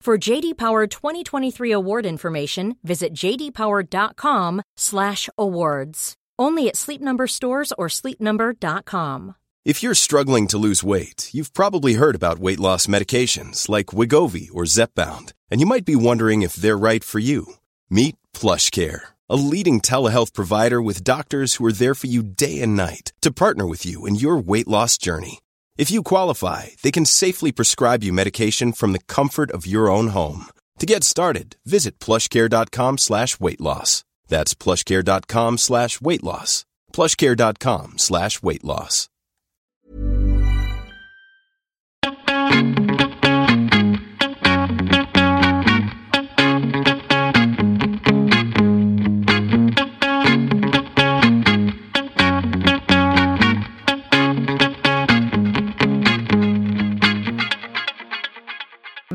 For JD Power 2023 award information, visit jdpower.com/awards. Only at Sleep Number stores or sleepnumber.com. If you're struggling to lose weight, you've probably heard about weight loss medications like Wigovi or Zepbound, and you might be wondering if they're right for you. Meet PlushCare, a leading telehealth provider with doctors who are there for you day and night to partner with you in your weight loss journey. If you qualify, they can safely prescribe you medication from the comfort of your own home. To get started, visit plushcare.com slash weight loss. That's plushcare.com slash weight loss. plushcare.com slash weight loss.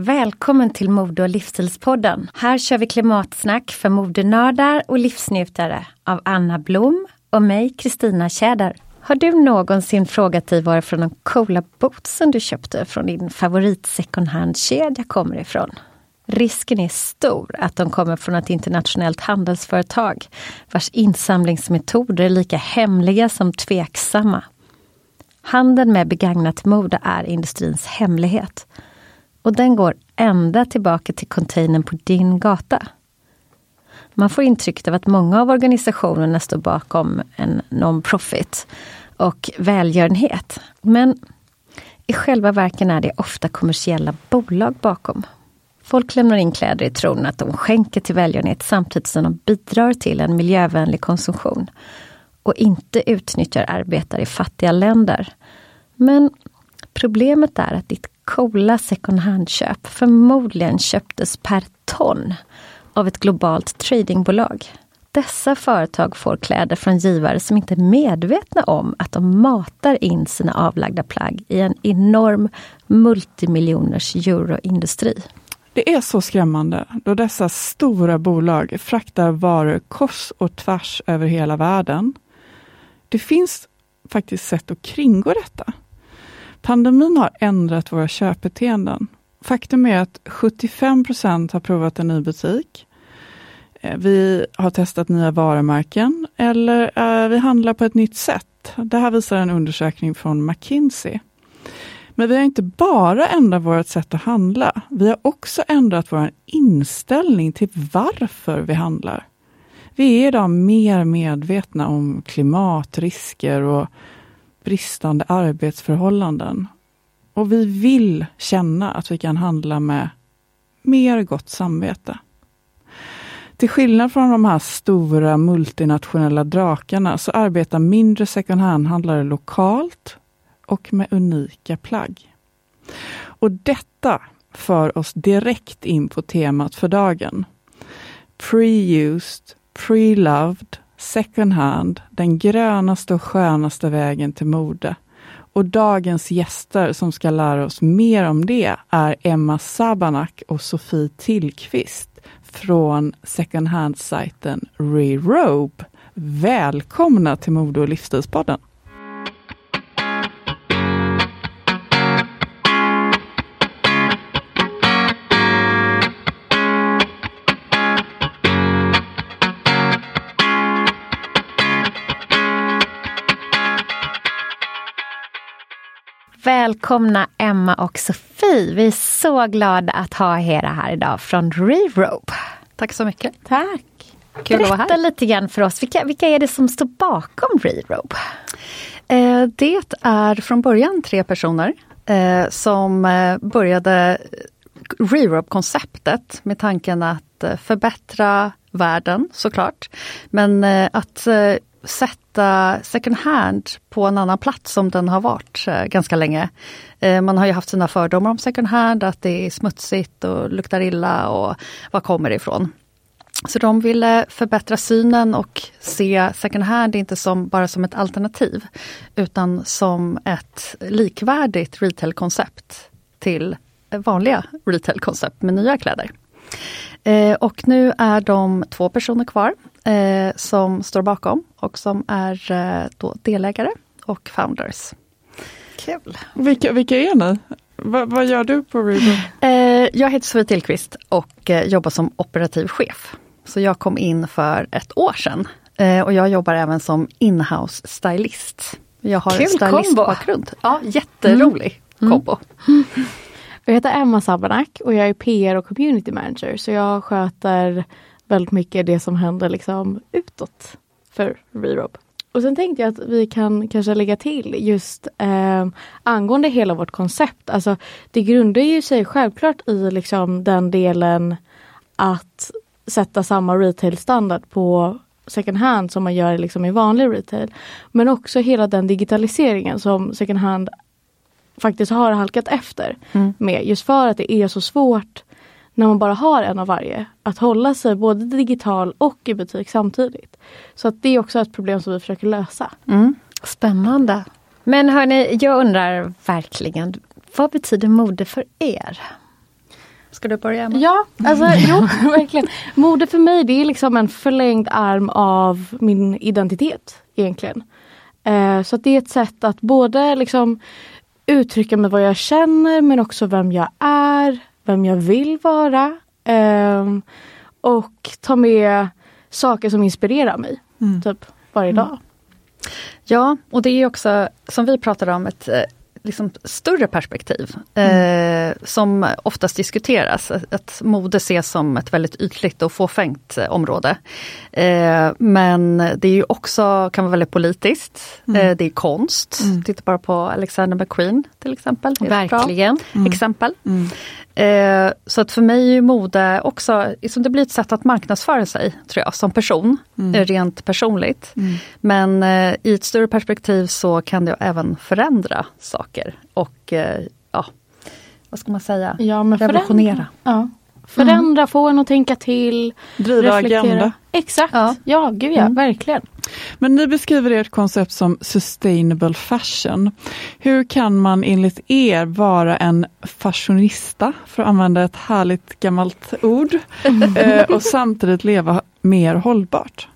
Välkommen till Mode och livsstilspodden. Här kör vi klimatsnack för modenördar och livsnjutare av Anna Blom och mig, Kristina Tjäder. Har du någonsin frågat dig varifrån de coola bootsen du köpte från din favorit second hand-kedja kommer ifrån? Risken är stor att de kommer från ett internationellt handelsföretag vars insamlingsmetoder är lika hemliga som tveksamma. Handeln med begagnat mode är industrins hemlighet. Och den går ända tillbaka till containern på din gata. Man får intrycket av att många av organisationerna står bakom en non-profit och välgörenhet. Men i själva verken är det ofta kommersiella bolag bakom. Folk lämnar in kläder i tron att de skänker till välgörenhet samtidigt som de bidrar till en miljövänlig konsumtion och inte utnyttjar arbetare i fattiga länder. Men problemet är att ditt coola second hand-köp förmodligen köptes per ton av ett globalt tradingbolag. Dessa företag får kläder från givare som inte är medvetna om att de matar in sina avlagda plagg i en enorm multimiljoners euroindustri. Det är så skrämmande då dessa stora bolag fraktar varor kors och tvärs över hela världen. Det finns faktiskt sätt att kringgå detta. Pandemin har ändrat våra köpbeteenden. Faktum är att 75 procent har provat en ny butik. Eh, vi har testat nya varumärken eller eh, vi handlar på ett nytt sätt. Det här visar en undersökning från McKinsey. Men vi har inte bara ändrat vårt sätt att handla. Vi har också ändrat vår inställning till varför vi handlar. Vi är idag mer medvetna om klimatrisker och bristande arbetsförhållanden. Och vi vill känna att vi kan handla med mer gott samvete. Till skillnad från de här stora multinationella drakarna så arbetar mindre second hand-handlare lokalt och med unika plagg. Och detta för oss direkt in på temat för dagen. Pre-used, pre-loved second hand, den grönaste och skönaste vägen till mode. Och dagens gäster som ska lära oss mer om det är Emma Sabanak och Sofie Tillqvist från second hand-sajten Rerobe. Välkomna till Mode och livsstilspodden! Välkomna Emma och Sofie. Vi är så glada att ha er här idag från Rerope. Tack så mycket. Tack. Kul Berätta att vara här. lite grann för oss, vilka, vilka är det som står bakom Rerope? Eh, det är från början tre personer eh, som eh, började Rerope-konceptet med tanken att förbättra världen såklart. Men att sätta second hand på en annan plats som den har varit eh, ganska länge. Eh, man har ju haft sina fördomar om second hand, att det är smutsigt och luktar illa och var kommer det ifrån? Så de ville förbättra synen och se second hand inte som, bara som ett alternativ utan som ett likvärdigt retailkoncept till vanliga retailkoncept med nya kläder. Eh, och nu är de två personer kvar eh, som står bakom och som är eh, då delägare och founders. Kul! Vilka, vilka är ni? Va, vad gör du på Reader? Eh, jag heter Sofie Tillqvist och eh, jobbar som operativ chef. Så jag kom in för ett år sedan eh, och jag jobbar även som inhouse stylist. Jag har Kul stylistbakgrund. Ja, jätterolig mm. kombo. Mm. Jag heter Emma Sabanak och jag är PR och community manager så jag sköter väldigt mycket det som händer liksom utåt för Rerob. Och sen tänkte jag att vi kan kanske lägga till just eh, angående hela vårt koncept. Alltså det grundar ju sig självklart i liksom den delen att sätta samma retail-standard på second hand som man gör liksom i vanlig retail. Men också hela den digitaliseringen som second hand faktiskt har halkat efter mm. med. Just för att det är så svårt när man bara har en av varje. Att hålla sig både digital och i butik samtidigt. Så att det är också ett problem som vi försöker lösa. Mm. Spännande. Men hörni, jag undrar verkligen, vad betyder mode för er? Ska du börja? Med? Ja, alltså jo, verkligen. Mode för mig det är liksom en förlängd arm av min identitet egentligen. Eh, så det är ett sätt att både liksom uttrycka mig vad jag känner men också vem jag är, vem jag vill vara. Eh, och ta med saker som inspirerar mig mm. typ varje dag. Mm. Ja, och det är också som vi pratade om ett eh, liksom större perspektiv mm. eh, som oftast diskuteras. Att mode ses som ett väldigt ytligt och fåfängt eh, område. Eh, men det är ju också, kan vara väldigt politiskt. Mm. Eh, det är konst. Mm. Titta bara på Alexander McQueen till exempel. Verkligen. Mm. Exempel. Mm. Eh, så att för mig är mode också, liksom det blir ett sätt att marknadsföra sig, tror jag, som person, mm. Eh, rent personligt. Mm. Men eh, i ett större perspektiv så kan det även förändra saker och eh, ja, vad ska man säga, ja, men revolutionera. Ja. Förändra, mm. få en att tänka till. Driva agenda. Exakt, ja, ja gud ja, mm. verkligen. Men ni beskriver ert koncept som sustainable fashion. Hur kan man enligt er vara en fashionista, för att använda ett härligt gammalt ord, eh, och samtidigt leva mer hållbart?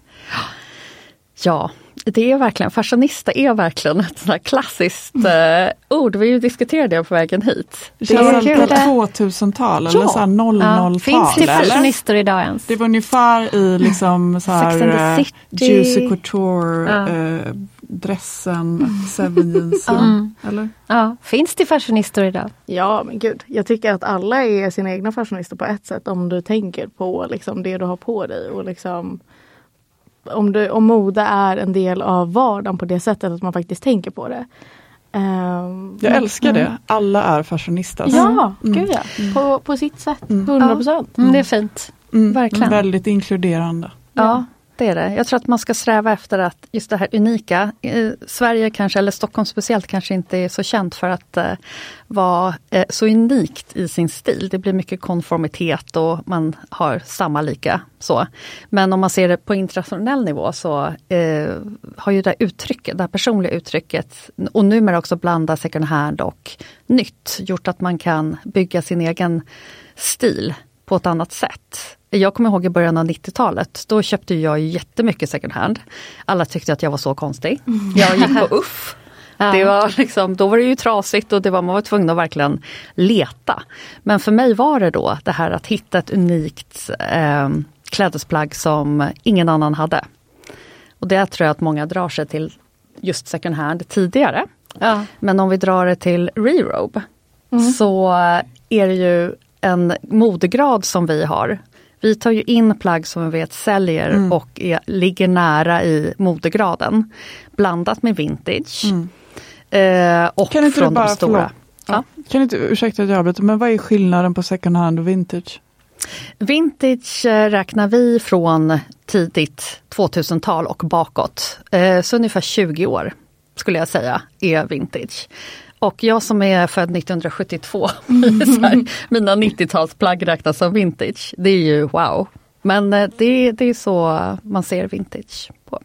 Ja, det är verkligen, fashionista är verkligen ett sånt klassiskt mm. uh, ord. Vi diskuterade det på vägen hit. Det känns som 2000-tal eller ja. så 00-tal. Ja. Finns det fashionister idag ens? Det var ungefär i liksom så här uh, Juicy Couture, ja. uh, dressen, seven jeansen. Mm. Eller? Ja. Finns det fashionister idag? Ja men gud, jag tycker att alla är sina egna fashionister på ett sätt om du tänker på liksom, det du har på dig och liksom om, det, om mode är en del av vardagen på det sättet att man faktiskt tänker på det. Um, jag älskar mm. det. Alla är fashionistas. Ja, mm. gud ja. Mm. På, på sitt sätt. 100 procent. Mm. Det är fint. Mm. Verkligen. Väldigt inkluderande. Ja det är det. Jag tror att man ska sträva efter att just det här unika. Sverige kanske, eller Stockholm speciellt, kanske inte är så känt för att eh, vara eh, så unikt i sin stil. Det blir mycket konformitet och man har samma lika. så. Men om man ser det på internationell nivå så eh, har ju det uttrycket, det här personliga uttrycket och numera också blanda second hand och nytt gjort att man kan bygga sin egen stil på ett annat sätt. Jag kommer ihåg i början av 90-talet, då köpte jag jättemycket second hand. Alla tyckte att jag var så konstig. Mm. Jag gick på UFF. Det var liksom, då var det ju trasigt och det var, man var tvungen att verkligen leta. Men för mig var det då det här att hitta ett unikt eh, klädesplagg som ingen annan hade. Och det tror jag att många drar sig till just second hand tidigare. Ja. Men om vi drar det till rerobe mm. så är det ju en modegrad som vi har. Vi tar ju in plagg som vi vet säljer mm. och är, ligger nära i modegraden. Blandat med vintage. Mm. Eh, och kan inte från bara, de stora. Ja. Kan inte, ursäkta att jag avbryter, men vad är skillnaden på second hand och vintage? Vintage räknar vi från tidigt 2000-tal och bakåt. Eh, så ungefär 20 år skulle jag säga är vintage. Och jag som är född 1972, mm. mina 90-talsplagg räknas som vintage. Det är ju wow. Men eh, det, det är så man ser vintage på.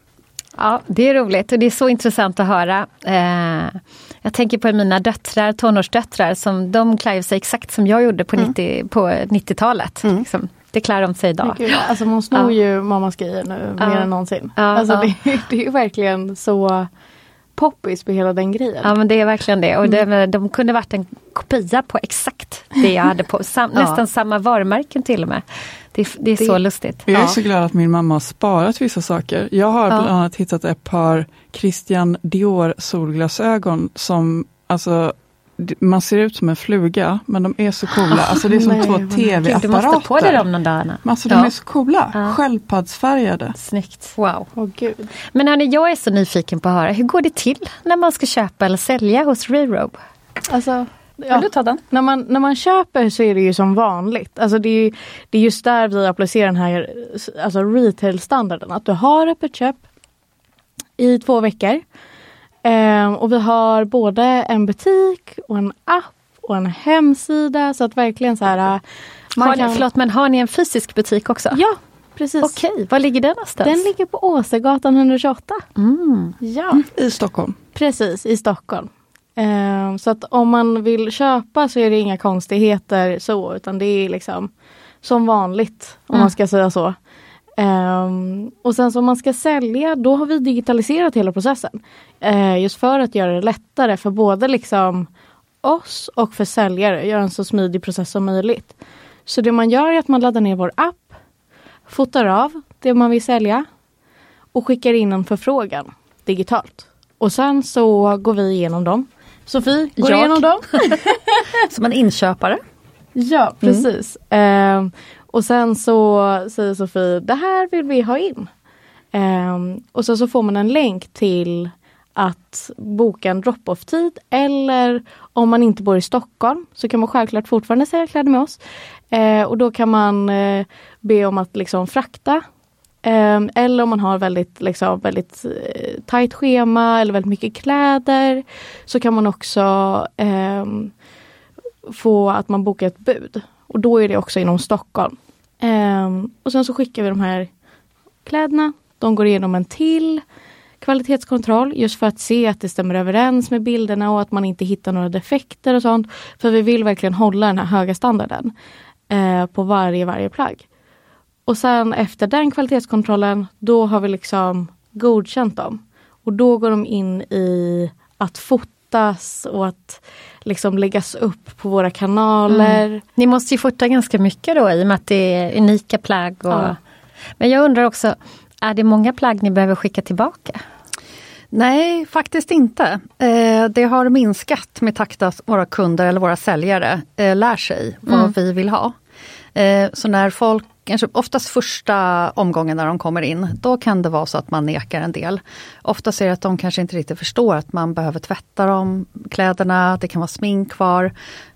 Ja, det är roligt och det är så intressant att höra. Eh, jag tänker på mina döttrar, tonårsdöttrar, som de klär sig exakt som jag gjorde på, mm. 90, på 90-talet. Mm. Liksom. Det klär de sig idag. Gud, alltså man snor ja. ju mammas grejer nu ja. mer än någonsin. Ja, alltså ja. Det, det är verkligen så poppis på hela den grejen. Ja men det är verkligen det och det, mm. de kunde varit en kopia på exakt det jag hade på, sam, nästan samma varumärken till och med. Det, det är det, så lustigt. Jag är ja. så glad att min mamma har sparat vissa saker. Jag har bland annat hittat ett par Christian Dior solglasögon som alltså man ser ut som en fluga men de är så coola. Alltså det är som Nej, två tv-apparater. Du måste på dig dem någon dag Anna. Alltså de ja. är så coola. Ja. Sköldpaddsfärgade. Snyggt. Wow. Oh, Gud. Men hörni, jag är så nyfiken på att höra, hur går det till när man ska köpa eller sälja hos Rerobe? Alltså, Ja. Vill du ta den? När man, när man köper så är det ju som vanligt. Alltså det, är, det är just där vi applicerar den här alltså retail-standarden. Att du har öppet köp i två veckor. Eh, och vi har både en butik och en app och en hemsida så att verkligen så här. Man har, kan... Förlåt men har ni en fysisk butik också? Ja precis. Okej, var ligger den någonstans? Den ligger på Åsegatan 128. Mm. Ja. I Stockholm? Precis, i Stockholm. Eh, så att om man vill köpa så är det inga konstigheter så utan det är liksom som vanligt om mm. man ska säga så. Um, och sen så om man ska sälja, då har vi digitaliserat hela processen. Uh, just för att göra det lättare för både liksom oss och för säljare, göra en så smidig process som möjligt. Så det man gör är att man laddar ner vår app, fotar av det man vill sälja och skickar in en förfrågan digitalt. Och sen så går vi igenom dem. Sofie går Jag. igenom dem. som en inköpare. Ja, precis. Mm. Uh, och sen så säger Sofie, det här vill vi ha in. Um, och sen så får man en länk till att boka en drop-off tid eller om man inte bor i Stockholm så kan man självklart fortfarande sälja kläder med oss. Uh, och då kan man uh, be om att liksom frakta Um, eller om man har väldigt, liksom, väldigt eh, tajt schema eller väldigt mycket kläder så kan man också um, få att man bokar ett bud. Och då är det också inom Stockholm. Um, och sen så skickar vi de här kläderna. De går igenom en till kvalitetskontroll just för att se att det stämmer överens med bilderna och att man inte hittar några defekter och sånt. För vi vill verkligen hålla den här höga standarden eh, på varje, varje plagg. Och sen efter den kvalitetskontrollen, då har vi liksom godkänt dem. Och då går de in i att fota fotas och att liksom läggas upp på våra kanaler. Mm. Ni måste ju fota ganska mycket då i och med att det är unika plagg. Och... Ja. Men jag undrar också, är det många plagg ni behöver skicka tillbaka? Nej, faktiskt inte. Eh, det har minskat med takt att våra kunder eller våra säljare eh, lär sig vad mm. vi vill ha. Eh, så när folk kanske oftast första omgången när de kommer in, då kan det vara så att man nekar en del. Oftast är det att de kanske inte riktigt förstår att man behöver tvätta de kläderna, det kan vara smink kvar.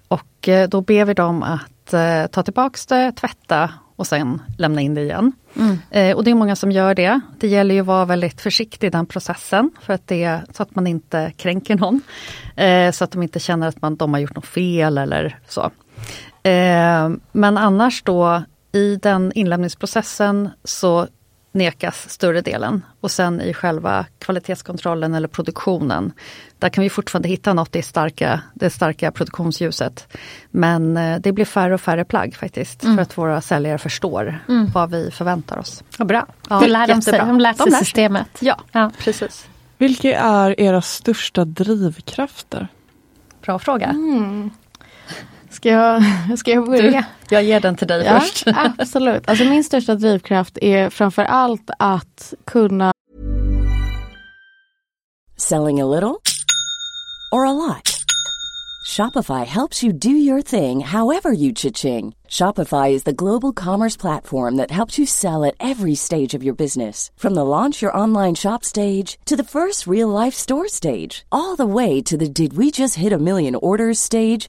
Och eh, då ber vi dem att eh, ta tillbaks det, tvätta och sen lämna in det igen. Mm. Eh, och det är många som gör det. Det gäller ju att vara väldigt försiktig i den processen för att det, så att man inte kränker någon. Eh, så att de inte känner att man, de har gjort något fel eller så. Eh, men annars då i den inlämningsprocessen så nekas större delen och sen i själva kvalitetskontrollen eller produktionen, där kan vi fortfarande hitta något i starka, det starka produktionsljuset. Men eh, det blir färre och färre plagg faktiskt, mm. för att våra säljare förstår mm. vad vi förväntar oss. Vad bra. Ja, det lär de sig, de lär sig systemet. Ja, ja, precis. Vilka är era största drivkrafter? Bra fråga. Mm. Ska jag, ska jag börja? Du, jag ger den till dig ja, först. absolut. Alltså min största drivkraft är framför allt att kunna Selling a little or a lot? Shopify helps you do your thing however you cha-ching. Shopify is the global commerce platform that helps you sell at every stage of your business. From the launch your online shop stage to the first real life store stage, all the way to the did we just hit a million orders stage.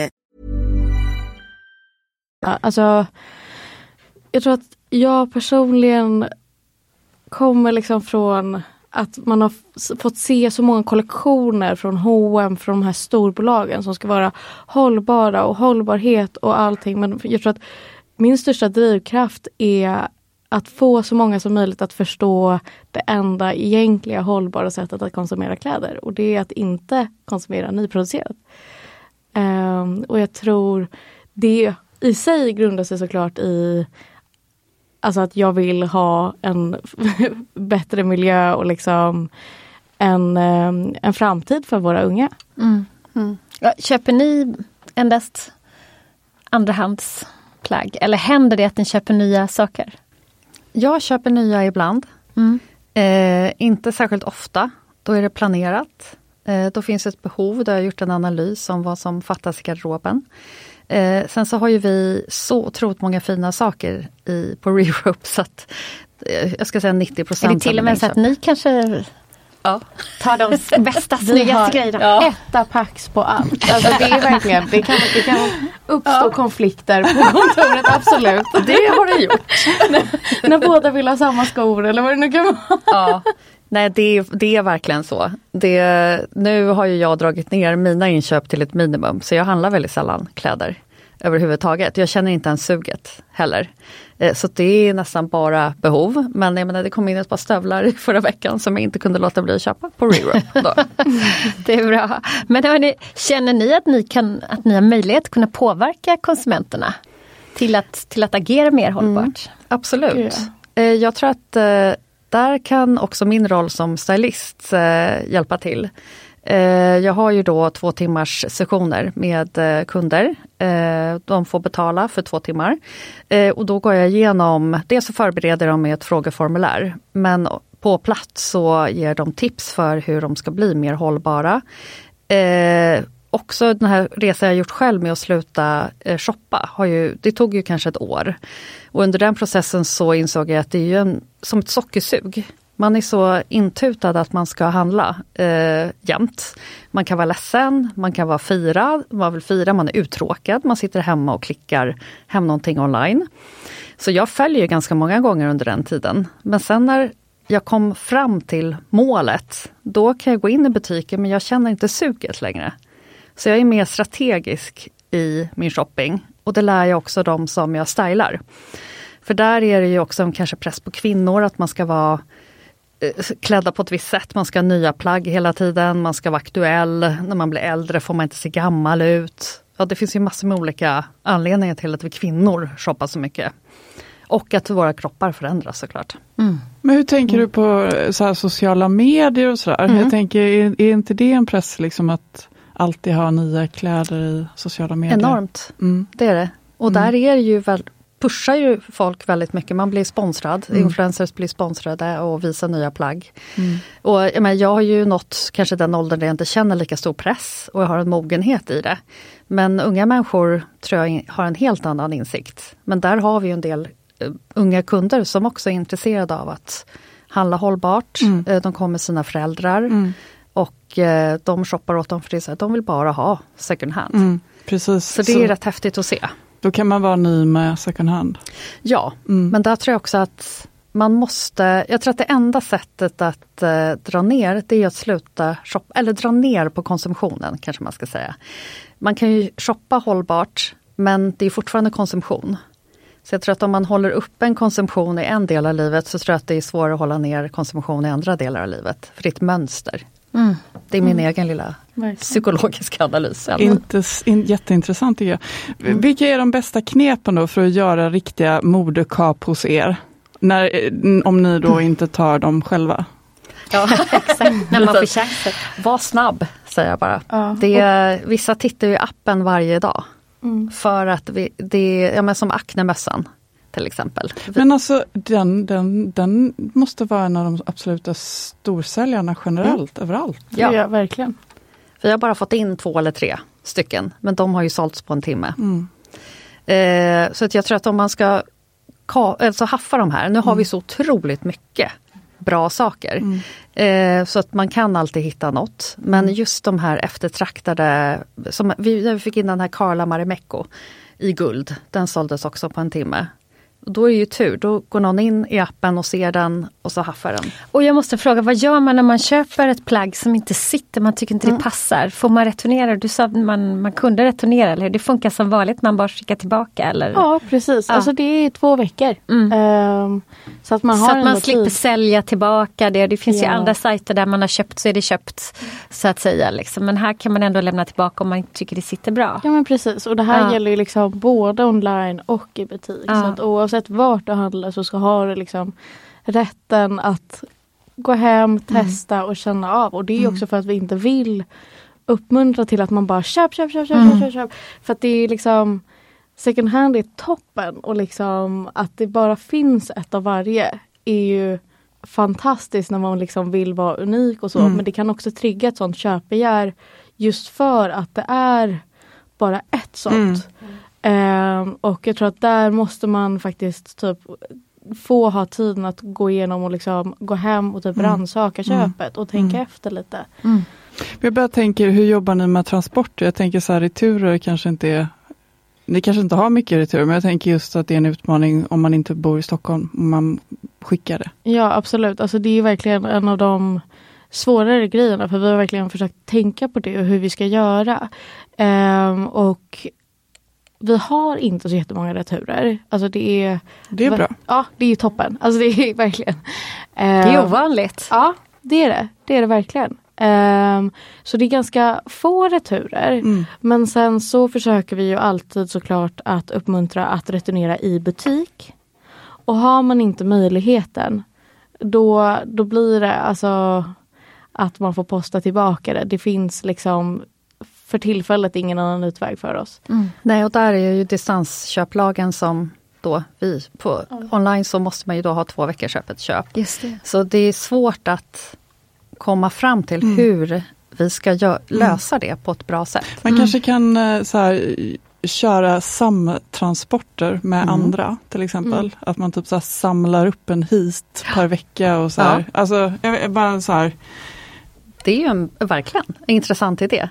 Alltså, jag tror att jag personligen kommer liksom från att man har fått se så många kollektioner från H&M från de här storbolagen som ska vara hållbara och hållbarhet och allting. Men jag tror att min största drivkraft är att få så många som möjligt att förstå det enda egentliga hållbara sättet att konsumera kläder och det är att inte konsumera nyproducerat. Um, och jag tror det i sig grundar sig såklart i Alltså att jag vill ha en bättre miljö och liksom en, ehm, en framtid för våra unga. Ja, köper ni endast andrahandsplagg? Eller händer det att ni köper nya saker? Jag köper nya ibland. Eh, inte särskilt ofta. Då är det planerat. Eh, då finns ett behov. Då har jag gjort en analys om vad som fattas i garderoben. Eh, sen så har ju vi så otroligt många fina saker i, på Rerope så att eh, jag ska säga 90 Är procent. det till och med så att ni kanske tar de bästa, snyggaste grejerna? etta pax på allt. Alltså det är verkligen, det kan, det kan uppstå konflikter på kontoret, absolut. Det har det gjort. När båda vill ha samma skor eller vad det nu kan vara. Ja. Nej, det, det är verkligen så. Det, nu har ju jag dragit ner mina inköp till ett minimum, så jag handlar väldigt sällan kläder överhuvudtaget. Jag känner inte ens suget heller. Eh, Så det är nästan bara behov. Men jag menar, det kom in ett par stövlar förra veckan som jag inte kunde låta bli att köpa på Rero. Det är bra. Men hörni, känner ni att ni, kan, att ni har möjlighet att kunna påverka konsumenterna till att, till att agera mer hållbart? Absolut. Eh, Jag tror att eh, där kan också min roll som stylist eh, hjälpa till. Eh, Jag har ju då två timmars sessioner med eh, kunder. Eh, De får betala för två timmar. Eh, Och då går jag igenom, dels så förbereder de med ett frågeformulär, men på plats så ger de tips för hur de ska bli mer hållbara. Eh, Också den här resan jag gjort själv med att sluta eh, shoppa, har ju, det tog ju kanske ett år. Och under den processen så insåg jag att det är ju en, som ett sockersug. Man är så intutad att man ska handla eh, jämt. Man kan vara ledsen, man kan vara firad, man vill fira, man är uttråkad, man sitter hemma och klickar hem någonting online. Så jag följer ganska många gånger under den tiden. Men sen när jag kom fram till målet, då kan jag gå in i butiken men jag känner inte suget längre. Så jag är mer strategisk i min shopping och det lär jag också de som jag stylar. För där är det ju också en kanske press på kvinnor att man ska vara eh, klädda på ett visst sätt, man ska ha nya plagg hela tiden, man ska vara aktuell, när man blir äldre får man inte se gammal ut. Ja, det finns ju massor med olika anledningar till att vi kvinnor shoppar så mycket. Och att våra kroppar förändras såklart. Mm. Men hur tänker du på så sociala medier och sådär? Mm. Jag tänker, är, är, inte det en press liksom att alltid ha nya kläder i sociala medier? Enormt, mm. det är det. Och mm. där är ju väl, pushar ju folk väldigt mycket. Man blir sponsrad, mm. influencers blir sponsrade och visar nya plagg. Mm. Och jag, menar, jag har ju nått kanske den åldern där jag inte känner lika stor press och jag har en mogenhet i det. Men unga människor tror jag har en helt annan insikt. Men där har vi en del uh, unga kunder som också är intresserade av att handla hållbart. Mm. Uh, de kommer med sina föräldrar. Mm. Och uh, de shoppar åt dem för det, så att de vill bara ha second hand. Mm, precis. Så det är så. rätt häftigt att se. Då kan man vara ny med second hand? Ja, mm. men där tror jag också att man måste, jag tror att det enda sättet att eh, dra ner, det är att sluta shoppa, eller dra ner på konsumtionen kanske man ska säga. Man kan ju shoppa hållbart, men det är fortfarande konsumtion. Så jag tror att om man håller upp en konsumtion i en del av livet så tror jag att det är svårare att hålla ner konsumtion i andra delar av livet. För det är ett mönster. Mm. Det är min mm. egen lilla Verkligen. psykologiska analys. Inte, in, jätteintressant tycker jag. Mm. Vilka är de bästa knepen då för att göra riktiga modekap hos er? När, om ni då inte tar dem själva? Ja, exakt. När man får chansen. Var snabb, säger jag bara. Ja. Det, vissa tittar ju i appen varje dag. Mm. För att vi, det, ja men som aknemössan till exempel. Men alltså den, den, den måste vara en av de absoluta storsäljarna generellt mm. överallt. Ja. ja, verkligen. Vi har bara fått in två eller tre stycken, men de har ju sålts på en timme. Mm. Eh, så att jag tror att om man ska alltså haffa de här, nu har mm. vi så otroligt mycket bra saker. Mm. Eh, så att man kan alltid hitta något. Men mm. just de här eftertraktade, som vi, vi fick in den här Carla Marimekko i guld, den såldes också på en timme. Då är det ju tur, då går någon in i appen och ser den och så haffar den. Och jag måste fråga, vad gör man när man köper ett plagg som inte sitter, man tycker inte mm. det passar? Får man returnera? Du sa att man, man kunde returnera, eller hur? Det funkar som vanligt, man bara skickar tillbaka? Eller? Ja precis, ja. alltså det är två veckor. Mm. Um, så att man, har så att man slipper tid. sälja tillbaka det. Det finns ja. ju andra sajter där man har köpt så är det köpt. Så att säga. Liksom. Men här kan man ändå lämna tillbaka om man tycker det sitter bra. Ja men precis och det här ja. gäller ju liksom både online och i butik. Så att oavsett vart du handlar så ska ha du liksom rätten att gå hem, mm. testa mm. och känna av. Och det är mm. också för att vi inte vill uppmuntra till att man bara köp, köp, köp, köp, mm. köp, köp. För att det är liksom second hand är toppen och liksom att det bara finns ett av varje är ju fantastiskt när man liksom vill vara unik och så. Mm. Men det kan också trigga ett sånt köpbegär just för att det är bara ett sånt. Um, och jag tror att där måste man faktiskt typ få ha tiden att gå igenom och liksom gå hem och typ mm. rannsaka mm. köpet och tänka mm. efter lite. Mm. Jag bara tänker, hur jobbar ni med transporter? Jag tänker så här, returer kanske inte är ni kanske inte har mycket retur, men jag tänker just att det är en utmaning om man inte bor i Stockholm, om man skickar det. Ja absolut, alltså det är verkligen en av de svårare grejerna, för vi har verkligen försökt tänka på det och hur vi ska göra. Um, och vi har inte så jättemånga returer. Alltså det är... Det är bra. Ja, det är toppen. Alltså det är verkligen. Det är ehm, ovanligt. Ja, det är det. Det är det verkligen. Um, så det är ganska få returer. Mm. Men sen så försöker vi ju alltid såklart att uppmuntra att returnera i butik. Och har man inte möjligheten då, då blir det alltså att man får posta tillbaka det. Det finns liksom för tillfället ingen annan utväg för oss. Mm. Nej och där är ju distansköplagen som då vi. På, Online så måste man ju då ha två veckors öppet köp. Just det. Så det är svårt att komma fram till hur vi ska gö- lösa det på ett bra sätt. Man kanske kan eh, så här, köra samtransporter med Mm. andra till exempel. Att man typ så här, samlar upp en hit per vecka och så här. Alltså, jag, jag bara så här. Det är ju en, verkligen en intressant idé.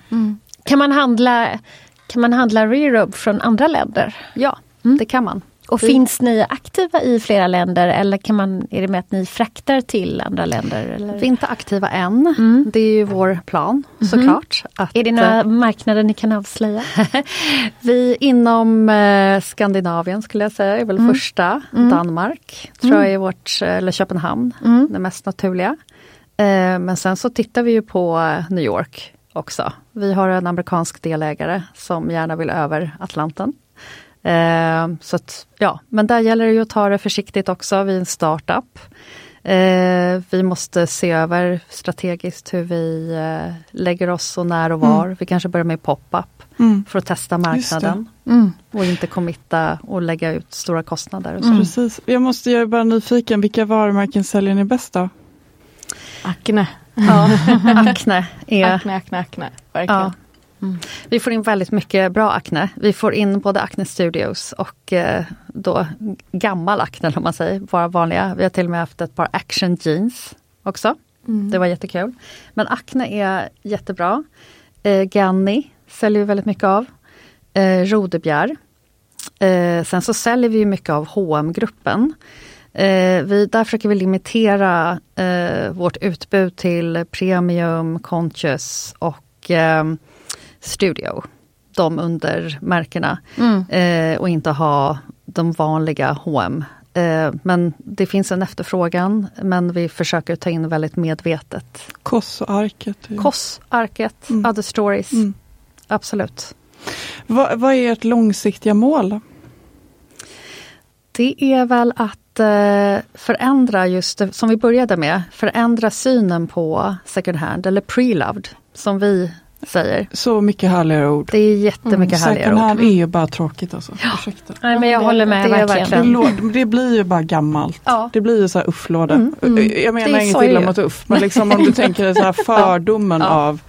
Kan man handla, kan man handla rerob från andra länder? Ja, det kan man. Och finns ni aktiva i flera länder eller kan man, är det med att ni fraktar till andra länder? Eller? Vi är inte aktiva än. Det är ju vår plan såklart. Att, Är det några marknader ni kan avslöja? Vi inom eh, Skandinavien skulle jag säga är väl första. Danmark tror jag är vårt, eller Köpenhamn, det mest naturliga. Eh, men sen så tittar vi ju på eh, New York också. Vi har en amerikansk delägare som gärna vill över Atlanten. Eh, så att, ja, men där gäller det ju att ta det försiktigt också, vi är en startup. Eh, vi måste se över strategiskt hur vi eh, lägger oss och när och var. Vi kanske börjar med pop-up Mm. för att testa marknaden. Mm. Och inte committa och lägga ut stora kostnader. Och så. Precis. Jag måste jag är bara nyfiken, vilka varumärken säljer ni bäst då? Acne. Ja, Acne är... Acne, acne, acne. Verkligen. Ja. Vi får in väldigt mycket bra Acne. Vi får in både Acne Studios och eh, då gammal Acne om man säger, våra vanliga. Vi har till och med haft ett par Action Jeans också. Det var jättekul. Men Acne är jättebra. Eh, Ganni säljer vi väldigt mycket av. Eh, Rodebjer. Eh, sen så säljer vi mycket av hm gruppen Eh, vi, där försöker vi limitera eh, vårt utbud till Premium, Conscious och eh, Studio. De undermärkena. Eh, och inte ha de vanliga H&M. Eh, men det finns en efterfrågan men vi försöker ta in väldigt medvetet. Koss-arket. Koss, Arket, Mm. Other Stories. Mm. Absolut. Vad, vad är ert långsiktiga mål? Det är väl att förändra just det som vi började med, förändra synen på second hand eller pre-loved som vi säger. Så mycket härligare ord. Det är jättemycket härligare Second ord. hand är ju bara tråkigt alltså. Ursäkta. Nej, men jag det- håller med det är verkligen. Det, verkligen. det blir ju bara gammalt. Ja. Det blir ju så här ufflåda. Mm, mm. Jag Det menar är inget så är illa det mot uff, men liksom om du tänker dig så här fördomen Ja. av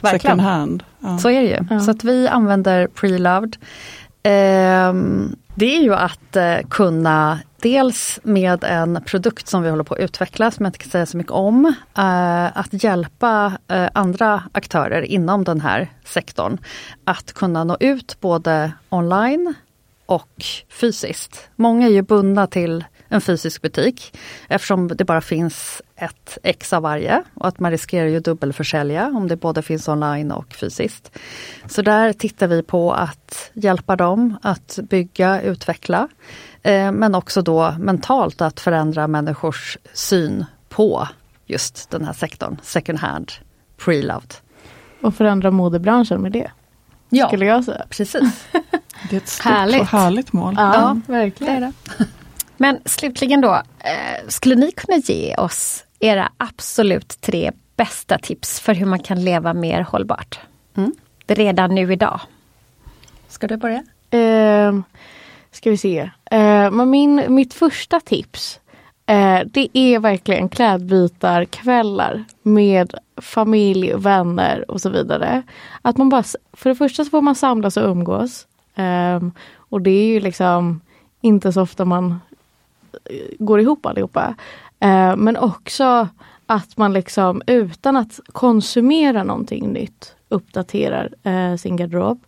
Verkligen. second hand. Ja. Så är det ju. Ja. Så att vi använder pre-loved. Ehm, det är ju att eh, kunna dels med en produkt som vi håller på att utveckla, som jag inte kan säga så mycket om, eh, att hjälpa eh, andra aktörer inom den här sektorn att kunna nå ut både online och fysiskt. Många är ju bundna till en fysisk butik eftersom det bara finns ett ex av varje och att man riskerar ju dubbelförsälja om det både finns online och fysiskt. Så där tittar vi på att hjälpa dem att bygga, utveckla men också då mentalt att förändra människors syn på just den här sektorn, second hand, pre-loved. Och förändra modebranschen med det. Ja, Skulle jag säga. precis. Det är ett stort Härligt. och härligt mål. Ja, Det verkligen. är det. Men slutligen då, eh, skulle ni kunna ge oss era absolut tre bästa tips för hur man kan leva mer hållbart? Mm. Redan nu idag. Ska du börja? Eh, ska vi se. Eh, men min, mitt första tips eh, det är verkligen klädbytarkvällar med familj, vänner och så vidare. Att man bara, för det första så får man samlas och umgås. Eh, och det är ju liksom inte så ofta man eh, går ihop allihopa. Eh, men också att man liksom utan att konsumera någonting nytt uppdaterar eh, sin garderob.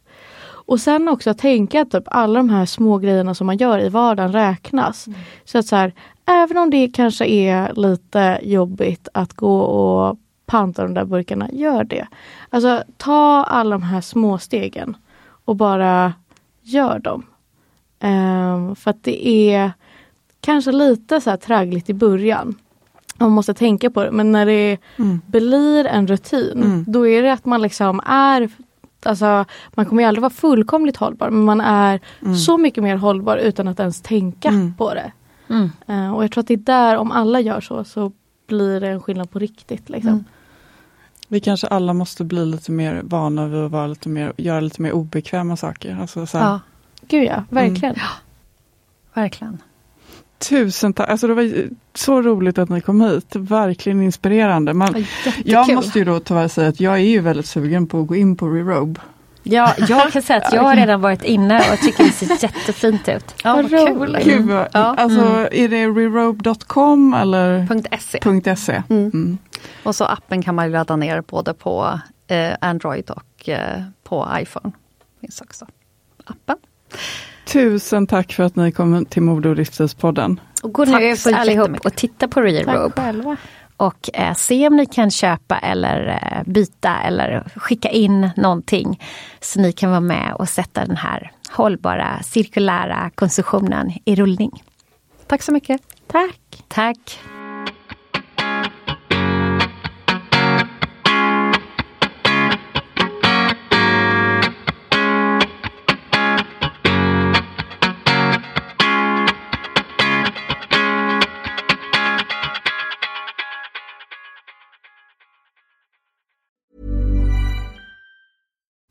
Och sen också att tänka att typ alla de här små grejerna som man gör i vardagen räknas. Så att så här, även om det kanske är lite jobbigt att gå och panta de där burkarna, gör det. Alltså ta alla de här små stegen och bara gör dem. Ehm, för att det är kanske lite så här traggligt i början. Man måste tänka på det, men när det Mm. blir en rutin, Mm. då är det att man liksom är Alltså, man kommer ju aldrig vara fullkomligt hållbar men man är så mycket mer hållbar utan att ens tänka Mm. på det. Mm. Eh, och jag tror att det är där, om alla gör så, så blir det en skillnad på riktigt. Liksom. Mm. Vi kanske alla måste bli lite mer vana vid att vara lite mer, göra lite mer obekväma saker. Alltså så här, Ja, Gud ja, verkligen. verkligen. Tusen tack. Alltså det var så roligt att ni kom hit. Verkligen inspirerande. Man, jag måste ju då tyvärr säga att jag är ju väldigt sugen på att gå in på Rerobe. Ja, jag kan säga att jag har redan varit inne och tycker det ser jättefint ut. Ja, vad kul. vad- Ja. alltså är det rerobe.com eller .se. .se? Mm. Mm. Och så appen kan man ladda ner både på eh, Android och eh, på iPhone. Finns också appen. Tusen tack för att ni kom till Mode och livsstilspodden. Och gå Tack nu ut så allihop och titta på Rerobe. Och eh, se om ni kan köpa eller eh, byta eller skicka in någonting så ni kan vara med och sätta den här hållbara cirkulära konsumtionen i rullning. Tack så mycket. Tack! Tack!